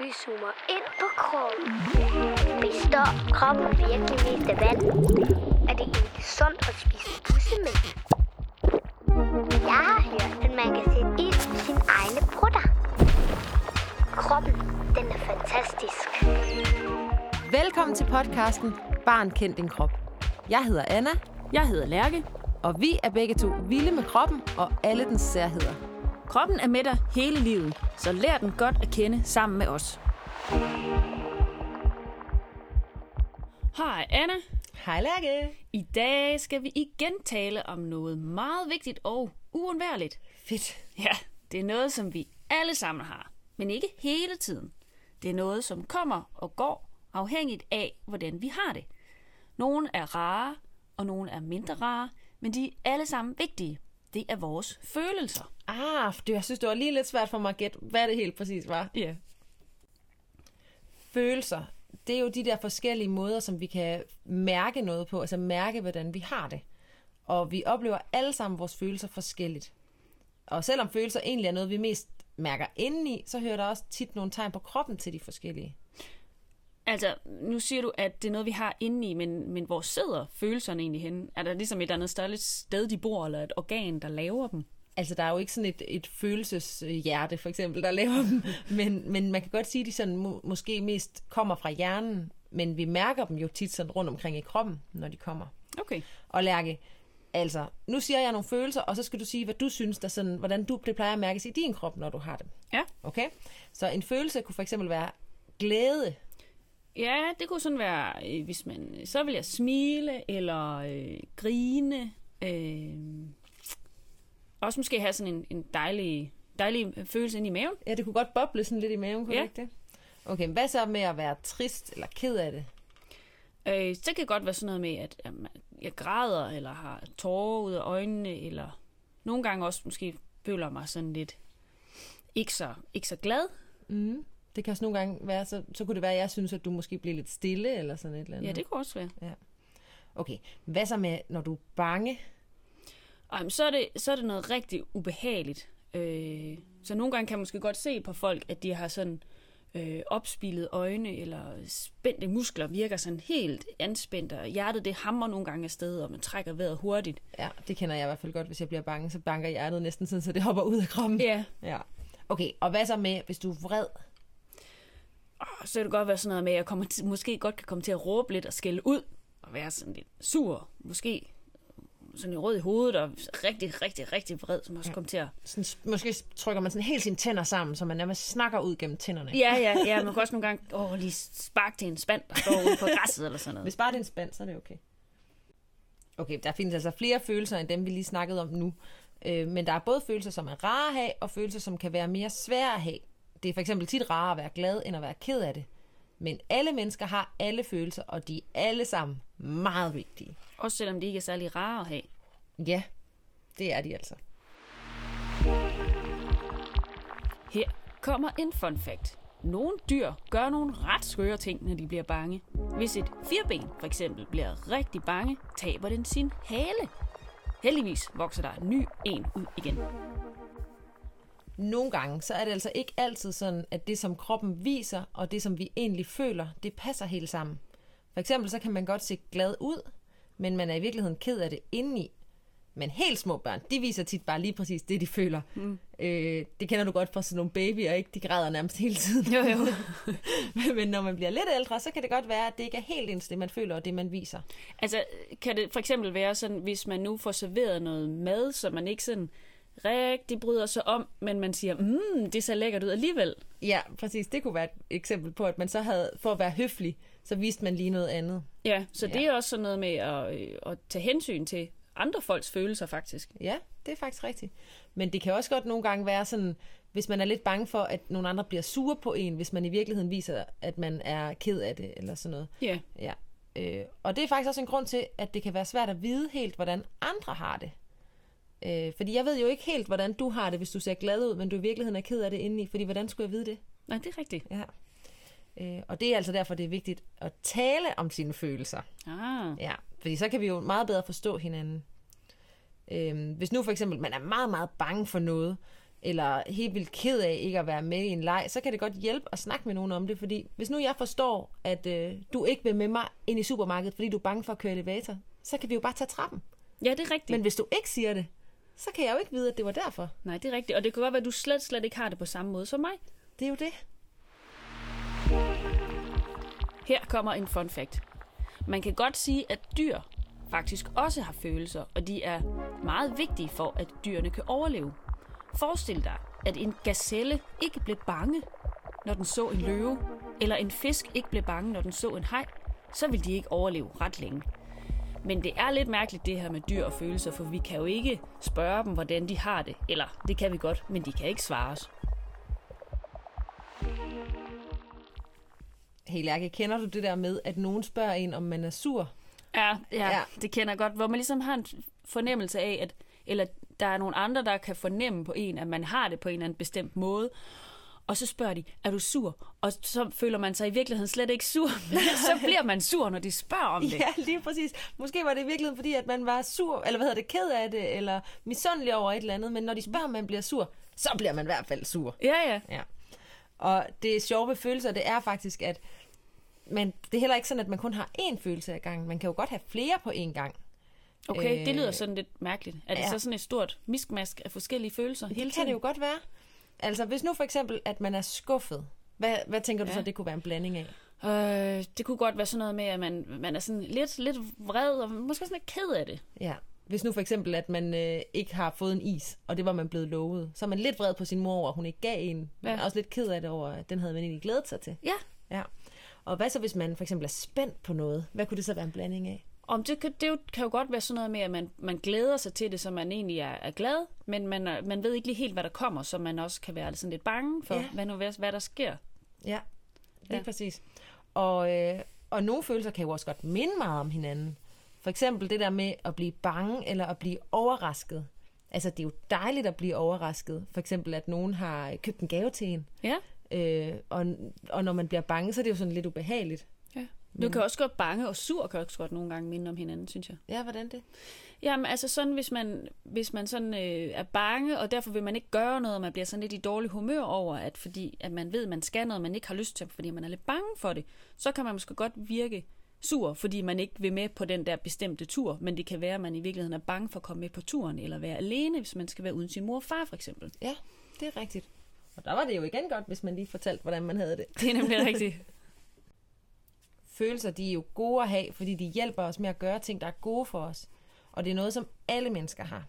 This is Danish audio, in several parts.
Vi zoomer ind på kroppen. Består kroppen virkelig mest af vand? Er det egentlig sundt at spise bussemænd? Jeg har hørt, at man kan sætte ild i sine egne brutter. Kroppen, den er fantastisk. Velkommen til podcasten Barn kend din krop. Jeg hedder Anna, Jeg hedder Lærke. og vi er begge to vilde med kroppen og alle dens særheder. Kroppen er med dig hele livet, så lær den godt at kende sammen med os. Hej Anna. Hej Lærke. I dag skal vi igen tale om noget meget vigtigt og uundværligt. Fedt. Ja, det er noget, som vi alle sammen har, men ikke hele tiden. Det er noget, som kommer og går, afhængigt af, hvordan vi har det. Nogle er rare, og nogle er mindre rare, men de er alle sammen vigtige. Det er vores følelser. Ah, det, jeg synes, det var lige lidt svært for mig at gætte, hvad det helt præcis var. Ja. Følelser, det er jo de der forskellige måder, som vi kan mærke noget på, altså mærke, hvordan vi har det. Og vi oplever alle sammen vores følelser forskelligt. Og selvom følelser egentlig er noget, vi mest mærker indeni, så hører der også tit nogle tegn på kroppen til de forskellige. Altså, nu siger du, at det er noget, vi har indeni, men, men hvor sidder følelserne egentlig henne? Er der ligesom et andet større sted, de bor, eller et organ, der laver dem? Altså, der er jo ikke sådan et, et følelseshjerte, for eksempel, der laver dem. Men, men man kan godt sige, at de sådan må, måske mest kommer fra hjernen, men vi mærker dem jo tit sådan rundt omkring i kroppen, når de kommer. Okay. Og Lærke, altså, nu siger jeg nogle følelser, og så skal du sige, hvad du synes, der sådan, hvordan du det plejer at mærkes i din krop, når du har dem. Ja. Okay? Så en følelse kunne for eksempel være glæde. Ja, det kunne sådan være, øh, hvis man, så vil jeg smile, eller øh, grine. Øh, også måske have sådan en, en dejlig, dejlig følelse ind i maven. Ja, det kunne godt boble sådan lidt i maven, kunne Ja. ikke det? Okay, hvad så med at være trist eller ked af det? Øh, så kan det godt være sådan noget med, at jamen, jeg græder, eller har tårer ud af øjnene, eller nogle gange også måske føler mig sådan lidt ikke så, ikke så glad. Mm. Det kan også nogle gange være, så, så kunne det være, at jeg synes, at du måske bliver lidt stille, eller sådan et eller andet. Ja, det kunne også være. Okay, hvad så med, når du er bange? Ej, men så, er det, så er det noget rigtig ubehageligt. Øh, så nogle gange kan man måske godt se på folk, at de har sådan øh, opspilede øjne, eller spændte muskler, virker sådan helt anspændt, og hjertet det hammer nogle gange afsted, og man trækker vejret hurtigt. Ja, det kender jeg i hvert fald godt. Hvis jeg bliver bange, så banker hjertet næsten sådan, så det hopper ud af kroppen. Ja, ja. Okay, og hvad så med, hvis du er vred? så kan det godt være sådan noget med, at jeg kommer til, måske godt kan komme til at råbe lidt og skælde ud, og være sådan lidt sur, måske sådan i rød i hovedet, og rigtig, rigtig, rigtig vred, som også kommer til at Sådan, måske trykker man sådan helt sine tænder sammen, så man nærmest snakker ud gennem tænderne. Ja, ja, ja. Man kan også nogle gange åh, lige sparke til en spand, der står ude på græsset eller sådan noget. Hvis bare det er en spand, så er det okay. Okay, der findes altså flere følelser, end dem vi lige snakkede om nu. Øh, men der er både følelser, som er rare at have, og følelser, som kan være mere svære at have. Det er for eksempel tit rarere at være glad, end at være ked af det. Men alle mennesker har alle følelser, og de er alle sammen meget vigtige. Også selvom de ikke er særlig rare at have. Ja, det er de altså. Her kommer en fun fact. Nogle dyr gør nogle ret skøre ting, når de bliver bange. Hvis et firben for eksempel bliver rigtig bange, taber den sin hale. Heldigvis vokser der en ny en ud igen. Nogle gange, så er det altså ikke altid sådan, at det, som kroppen viser, og det, som vi egentlig føler, det passer helt sammen. For eksempel, så kan man godt se glad ud, men man er i virkeligheden ked af det indeni. Men helt små børn, de viser tit bare lige præcis det, de føler. Mm. Øh, det kender du godt fra sådan nogle babyer, ikke? De græder nærmest hele tiden. Jo, jo. men når man bliver lidt ældre, så kan det godt være, at det ikke er helt ens det, man føler, og det, man viser. Altså, kan det for eksempel være sådan, hvis man nu får serveret noget mad, som man ikke sådan rigtig bryder sig om, men man siger, mm, det ser lækkert ud alligevel. Ja, præcis. Det kunne være et eksempel på, at man så havde, for at være høflig, så viste man lige noget andet. Ja, så det Ja. er også sådan noget med at, øh, at tage hensyn til andre folks følelser, faktisk. Ja, det er faktisk rigtigt. Men det kan også godt nogle gange være sådan, hvis man er lidt bange for, at nogle andre bliver sure på en, hvis man i virkeligheden viser, at man er ked af det, eller sådan noget. Ja, Ja. Øh, og det er faktisk også en grund til, at det kan være svært at vide helt, hvordan andre har det. Øh, fordi jeg ved jo ikke helt, hvordan du har det, hvis du ser glad ud, men du i virkeligheden er ked af det indeni. Fordi hvordan skulle jeg vide det? nej, det er rigtigt. Ja. Øh, og det er altså derfor, det er vigtigt at tale om sine følelser. Ah, Ja, fordi så kan vi jo meget bedre forstå hinanden. Øhm, hvis nu for eksempel man er meget, meget bange for noget, eller helt vildt ked af ikke at være med i en leg, så kan det godt hjælpe at snakke med nogen om det, fordi hvis nu jeg forstår, at øh, du ikke vil med mig ind i supermarkedet, fordi du er bange for at køre elevator, så kan vi jo bare tage trappen. Ja, det er rigtigt. Men hvis du ikke siger det, så kan jeg jo ikke vide, at det var derfor. Nej, det er rigtigt. Og det kan godt være, at du slet, slet ikke har det på samme måde som mig. Det er jo det. Her kommer en fun fact. Man kan godt sige, at dyr faktisk også har følelser, og de er meget vigtige for, at dyrene kan overleve. Forestil dig, at en gazelle ikke blev bange, når den så en løve, eller en fisk ikke blev bange, når den så en haj, så vil de ikke overleve ret længe. Men det er lidt mærkeligt det her med dyr og følelser, for vi kan jo ikke spørge dem, hvordan de har det. Eller det kan vi godt, men de kan ikke svare os. Hey Lærke, kender du det der med, at nogen spørger en, om man er sur? Ja, ja, Ja. det kender jeg godt. Hvor man ligesom har en fornemmelse af, at eller der er nogle andre, der kan fornemme på en, at man har det på en eller anden bestemt måde. Og så spørger de, er du sur? Og så føler man sig i virkeligheden slet ikke sur. Men så bliver man sur, når de spørger om det. Ja, lige præcis. Måske var det i virkeligheden, fordi at man var sur, eller hvad hedder det, ked af det, eller misundelig over et eller andet, men når de spørger, om man bliver sur, så bliver man i hvert fald sur. Ja, ja. Ja. Og det sjove ved følelser, det er faktisk, at man, det er heller ikke sådan, at man kun har én følelse ad gangen. Man kan jo godt have flere på én gang. Okay, Øh, det lyder sådan lidt mærkeligt. Er det ja. så sådan et stort miskmask af forskellige følelser hele Det tiden? kan det jo godt være. Altså, hvis nu for eksempel, at man er skuffet, hvad, hvad tænker du Ja. så, det kunne være en blanding af? Øh, det kunne godt være sådan noget med, at man, man er sådan lidt, lidt vred, og måske sådan lidt ked af det. Ja. Hvis nu for eksempel, at man øh, ikke har fået en is, og det var man blevet lovet, så er man lidt vred på sin mor over, at hun ikke gav en. Man Ja. er også lidt ked af det over, at den havde man egentlig glædet sig til. Ja, Ja. Og hvad så, hvis man for eksempel er spændt på noget? Hvad kunne det så være en blanding af? Om det, kan, det jo- kan jo godt være sådan noget med, at man, man glæder sig til det, så man egentlig er, er glad, men man, er- man ved ikke lige helt, hvad der kommer, så man også kan være sådan lidt bange for, Ja. hvad, nu, hvad, hvad der sker. Ja, ja. Ja. præcis. Og, øh, og nogle følelser kan jo også godt minde meget om hinanden. For eksempel det der med at blive bange eller at blive overrasket. Altså, det er jo dejligt at blive overrasket. For eksempel, at nogen har købt en gave til en. Ja, Øh, og, og når man bliver bange, så er det jo sådan lidt ubehageligt. ja. Du kan også godt bange og sur kan også godt nogle gange minde om hinanden, synes jeg. Ja, hvordan det? Jamen, altså sådan, hvis man, hvis man sådan øh, er bange, og derfor vil man ikke gøre noget, og man bliver sådan lidt i dårlig humør over, at fordi at man ved, at man skal noget, man ikke har lyst til, fordi man er lidt bange for det, så kan man måske godt virke sur, fordi man ikke vil med på den der bestemte tur, men det kan være, at man i virkeligheden er bange for at komme med på turen, eller være alene, hvis man skal være uden sin mor og far, for eksempel. Ja, det er rigtigt. Og der var det jo igen godt, hvis man lige fortalte, hvordan man havde det. Det er nemlig rigtigt. følelser, de er jo gode at have, fordi de hjælper os med at gøre ting, der er gode for os. Og det er noget, som alle mennesker har.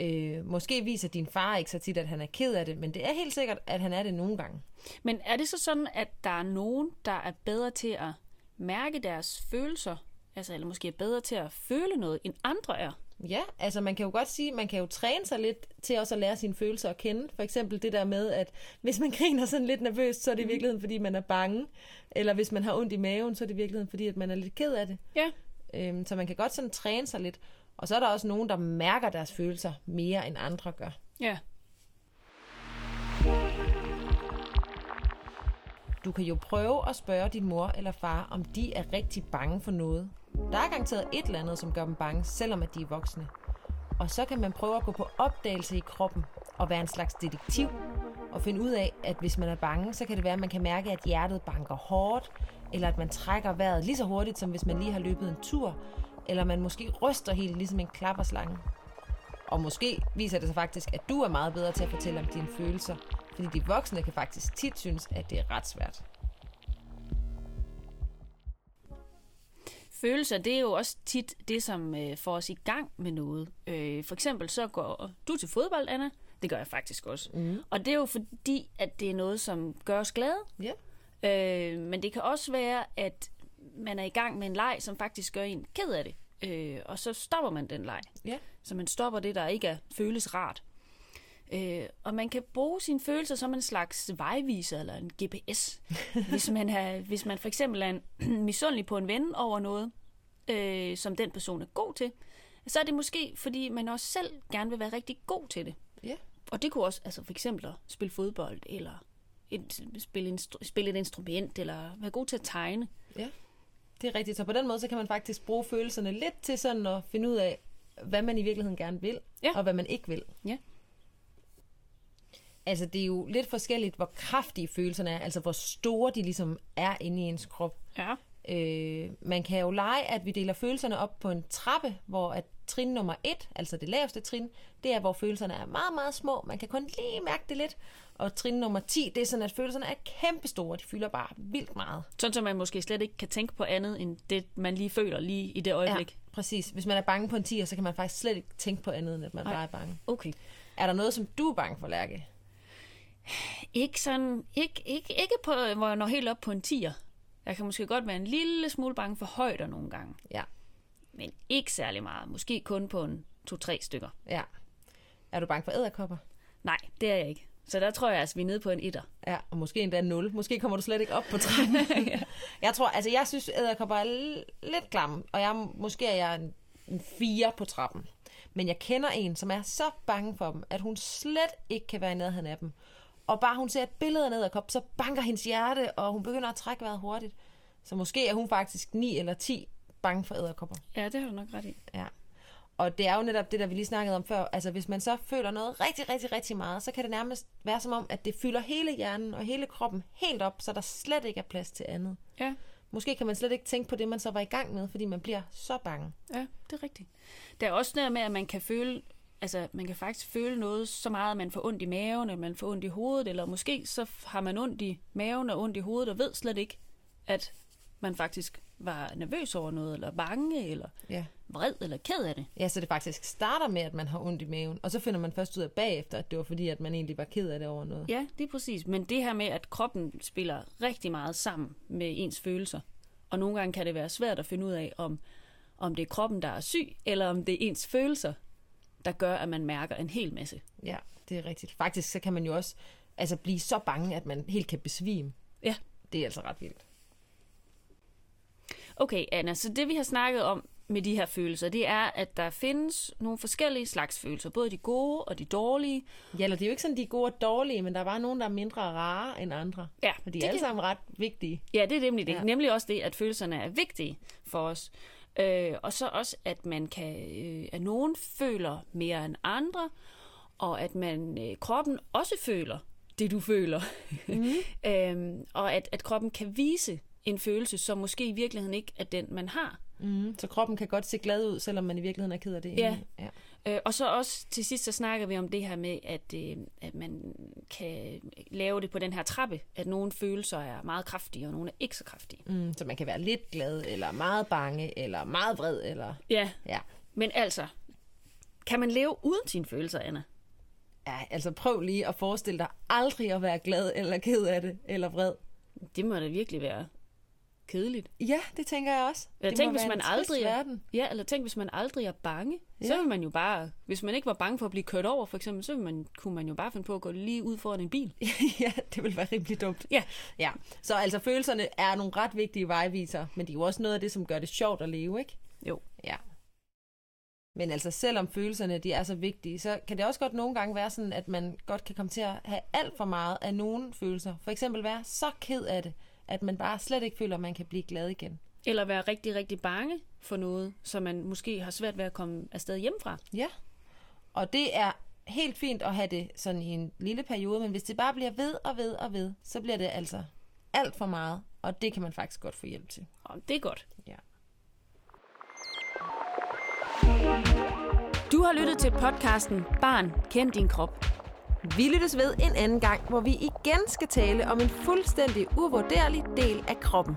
Øh, måske viser din far ikke så tit, at han er ked af det, men det er helt sikkert, at han er det nogle gange. Men er det så sådan, at der er nogen, der er bedre til at mærke deres følelser, altså eller måske er bedre til at føle noget, end andre er? Ja, altså man kan jo godt sige, man kan jo træne sig lidt til også at lære sine følelser at kende. For eksempel det der med, at hvis man griner sådan lidt nervøst, så er det i virkeligheden, fordi man er bange. Eller hvis man har ondt i maven, så er det i virkeligheden, fordi at man er lidt ked af det. Ja, Øhm, så man kan godt sådan træne sig lidt. Og så er der også nogen, der mærker deres følelser mere, end andre gør. ja. Du kan jo prøve at spørge din mor eller far, om de er rigtig bange for noget. Der er garanteret et eller andet, som gør dem bange, selvom at de er voksne. Og så kan man prøve at gå på opdagelse i kroppen og være en slags detektiv og finde ud af, at hvis man er bange, så kan det være, at man kan mærke, at hjertet banker hårdt, eller at man trækker vejret lige så hurtigt, som hvis man lige har løbet en tur, eller man måske ryster helt ligesom en klapperslange. Og måske viser det sig faktisk, at du er meget bedre til at fortælle om dine følelser, fordi de voksne kan faktisk tit synes, at det er ret svært. Følelser, det er jo også tit det, som øh, får os i gang med noget. Øh, for eksempel så går du til fodbold, Anna. Det gør jeg faktisk også. Mm. Og det er jo fordi, at det er noget, som gør os glade. Ja. Øh, men det kan også være, at man er i gang med en leg, som faktisk gør en ked af det. Øh, og så stopper man den leg. Ja. Så man stopper det, der ikke er, føles rart. Øh, og man kan bruge sine følelser som en slags vejviser eller en GPS. hvis, man er, hvis man for eksempel er en, misundelig på en ven over noget, øh, som den person er god til, så er det måske, fordi man også selv gerne vil være rigtig god til det. Ja. Og det kunne også altså for eksempel at spille fodbold, eller et, spille, instru- spille et instrument, eller være god til at tegne. Ja, det er rigtigt. Så på den måde, så kan man faktisk bruge følelserne lidt til sådan at finde ud af, hvad man i virkeligheden gerne vil, Ja. og hvad man ikke vil. Ja. Altså, det er jo lidt forskelligt, hvor kraftige følelserne er, altså hvor store de ligesom er inde i ens krop. Ja. Øh, man kan jo lege, at vi deler følelserne op på en trappe, hvor at trin nummer et, altså det laveste trin, det er, hvor følelserne er meget, meget små. Man kan kun lige mærke det lidt. Og trin nummer 10, det er sådan, at følelserne er kæmpestore. De fylder bare vildt meget. Sådan, så man måske slet ikke kan tænke på andet, end det, man lige føler lige i det øjeblik. Ja, præcis. Hvis man er bange på en 10, så kan man faktisk slet ikke tænke på andet, end at man Ej. bare er bange. Okay. Er der noget, som du er bange for, Lærke? Ikke sådan, ikke, ikke, ikke på, hvor jeg når helt op på en 10'er. Jeg kan måske godt være en lille smule bange for højder nogle gange. Ja. Men ikke særlig meget. Måske kun på en to-tre stykker. Ja. Er du bange for æderkopper? Nej, det er jeg ikke. Så der tror jeg altså, vi er nede på en etter. Ja, og måske endda 0. Måske kommer du slet ikke op på 13. ja. Jeg tror, altså jeg synes, æderkopper er lidt klamme, og jeg, måske er jeg en, en 4 på trappen. Men jeg kender en, som er så bange for dem, at hun slet ikke kan være i nærheden af dem. Og bare hun ser et billede af en æderkop, så banker hendes hjerte, og hun begynder at trække vejret hurtigt. Så måske er hun faktisk 9 eller 10 bange for æderkopper. Ja, det har du nok ret i. Ja. Og det er jo netop det, der vi lige snakkede om før. Altså, hvis man så føler noget rigtig, rigtig, rigtig meget, så kan det nærmest være som om, at det fylder hele hjernen og hele kroppen helt op, så der slet ikke er plads til andet. Ja, Måske kan man slet ikke tænke på det, man så var i gang med, fordi man bliver så bange. ja, det er rigtigt. Der er også noget med, at man kan føle, altså man kan faktisk føle noget så meget, at man får ondt i maven, eller man får ondt i hovedet, eller måske så har man ondt i maven og ondt i hovedet, og ved slet ikke, at man faktisk var nervøs over noget, eller bange, eller Ja. vred, eller ked af det. Ja, så det faktisk starter med, at man har ondt i maven, og så finder man først ud af bagefter, at det var fordi, at man egentlig var ked af det over noget. Ja, det er præcis. Men det her med, at kroppen spiller rigtig meget sammen med ens følelser. Og nogle gange kan det være svært at finde ud af, om, om det er kroppen, der er syg, eller om det er ens følelser, der gør, at man mærker en hel masse. Ja, det er rigtigt. Faktisk så kan man jo også altså, blive så bange, at man helt kan besvime. Ja. Det er altså ret vildt. Okay, Anna, så det vi har snakket om med de her følelser, det er, at der findes nogle forskellige slags følelser. Både de gode og de dårlige. Ja, eller det er jo ikke sådan, de er gode og dårlige, men der er bare nogen, der er mindre rare end andre. Ja, For de er alle kan- sammen ret vigtige. Ja, det er nemlig det. Ja. Nemlig også det, at følelserne er vigtige for os. Øh, og så også, at man kan, øh, at nogen føler mere end andre, og at man øh, kroppen også føler det, du føler. Mm. øhm, og at, at kroppen kan vise en følelse, som måske i virkeligheden ikke er den, man har. Mm. Så kroppen kan godt se glad ud, selvom man i virkeligheden er ked af det. Ja. ja. Øh, og så også til sidst, så snakker vi om det her med, at, øh, at man kan lave det på den her trappe, at nogle følelser er meget kraftige, og nogle er ikke så kraftige. Mm. Så man kan være lidt glad, eller meget bange, eller meget vred, eller... Ja, Ja. men altså, kan man leve uden sine følelser, Anna? ja, altså prøv lige at forestille dig aldrig at være glad, eller ked af det, eller vred. Det må da virkelig være kedeligt. Ja, det tænker jeg også. Eller det tænk, hvis man aldrig er, Verden. ja, eller tænk, hvis man aldrig er bange. Ja. Så vil man jo bare, hvis man ikke var bange for at blive kørt over, for eksempel, så vil man, kunne man jo bare finde på at gå lige ud foran en bil. ja, det vil være rimelig dumt. Ja, Ja, så altså følelserne er nogle ret vigtige vejviser, men de er jo også noget af det, som gør det sjovt at leve, ikke? jo. Ja. Men altså, selvom følelserne de er så vigtige, så kan det også godt nogle gange være sådan, at man godt kan komme til at have alt for meget af nogle følelser. For eksempel være så ked af det, at man bare slet ikke føler, at man kan blive glad igen. Eller være rigtig, rigtig bange for noget, så man måske har svært ved at komme afsted hjemmefra. Ja. Og det er helt fint at have det sådan i en lille periode, men hvis det bare bliver ved og ved og ved, så bliver det altså alt for meget, og det kan man faktisk godt få hjælp til. Og det er godt. Ja. Du har lyttet til podcasten Barn, kend din krop. Vi lyttes ved en anden gang, hvor vi igen skal tale om en fuldstændig uvurderlig del af kroppen.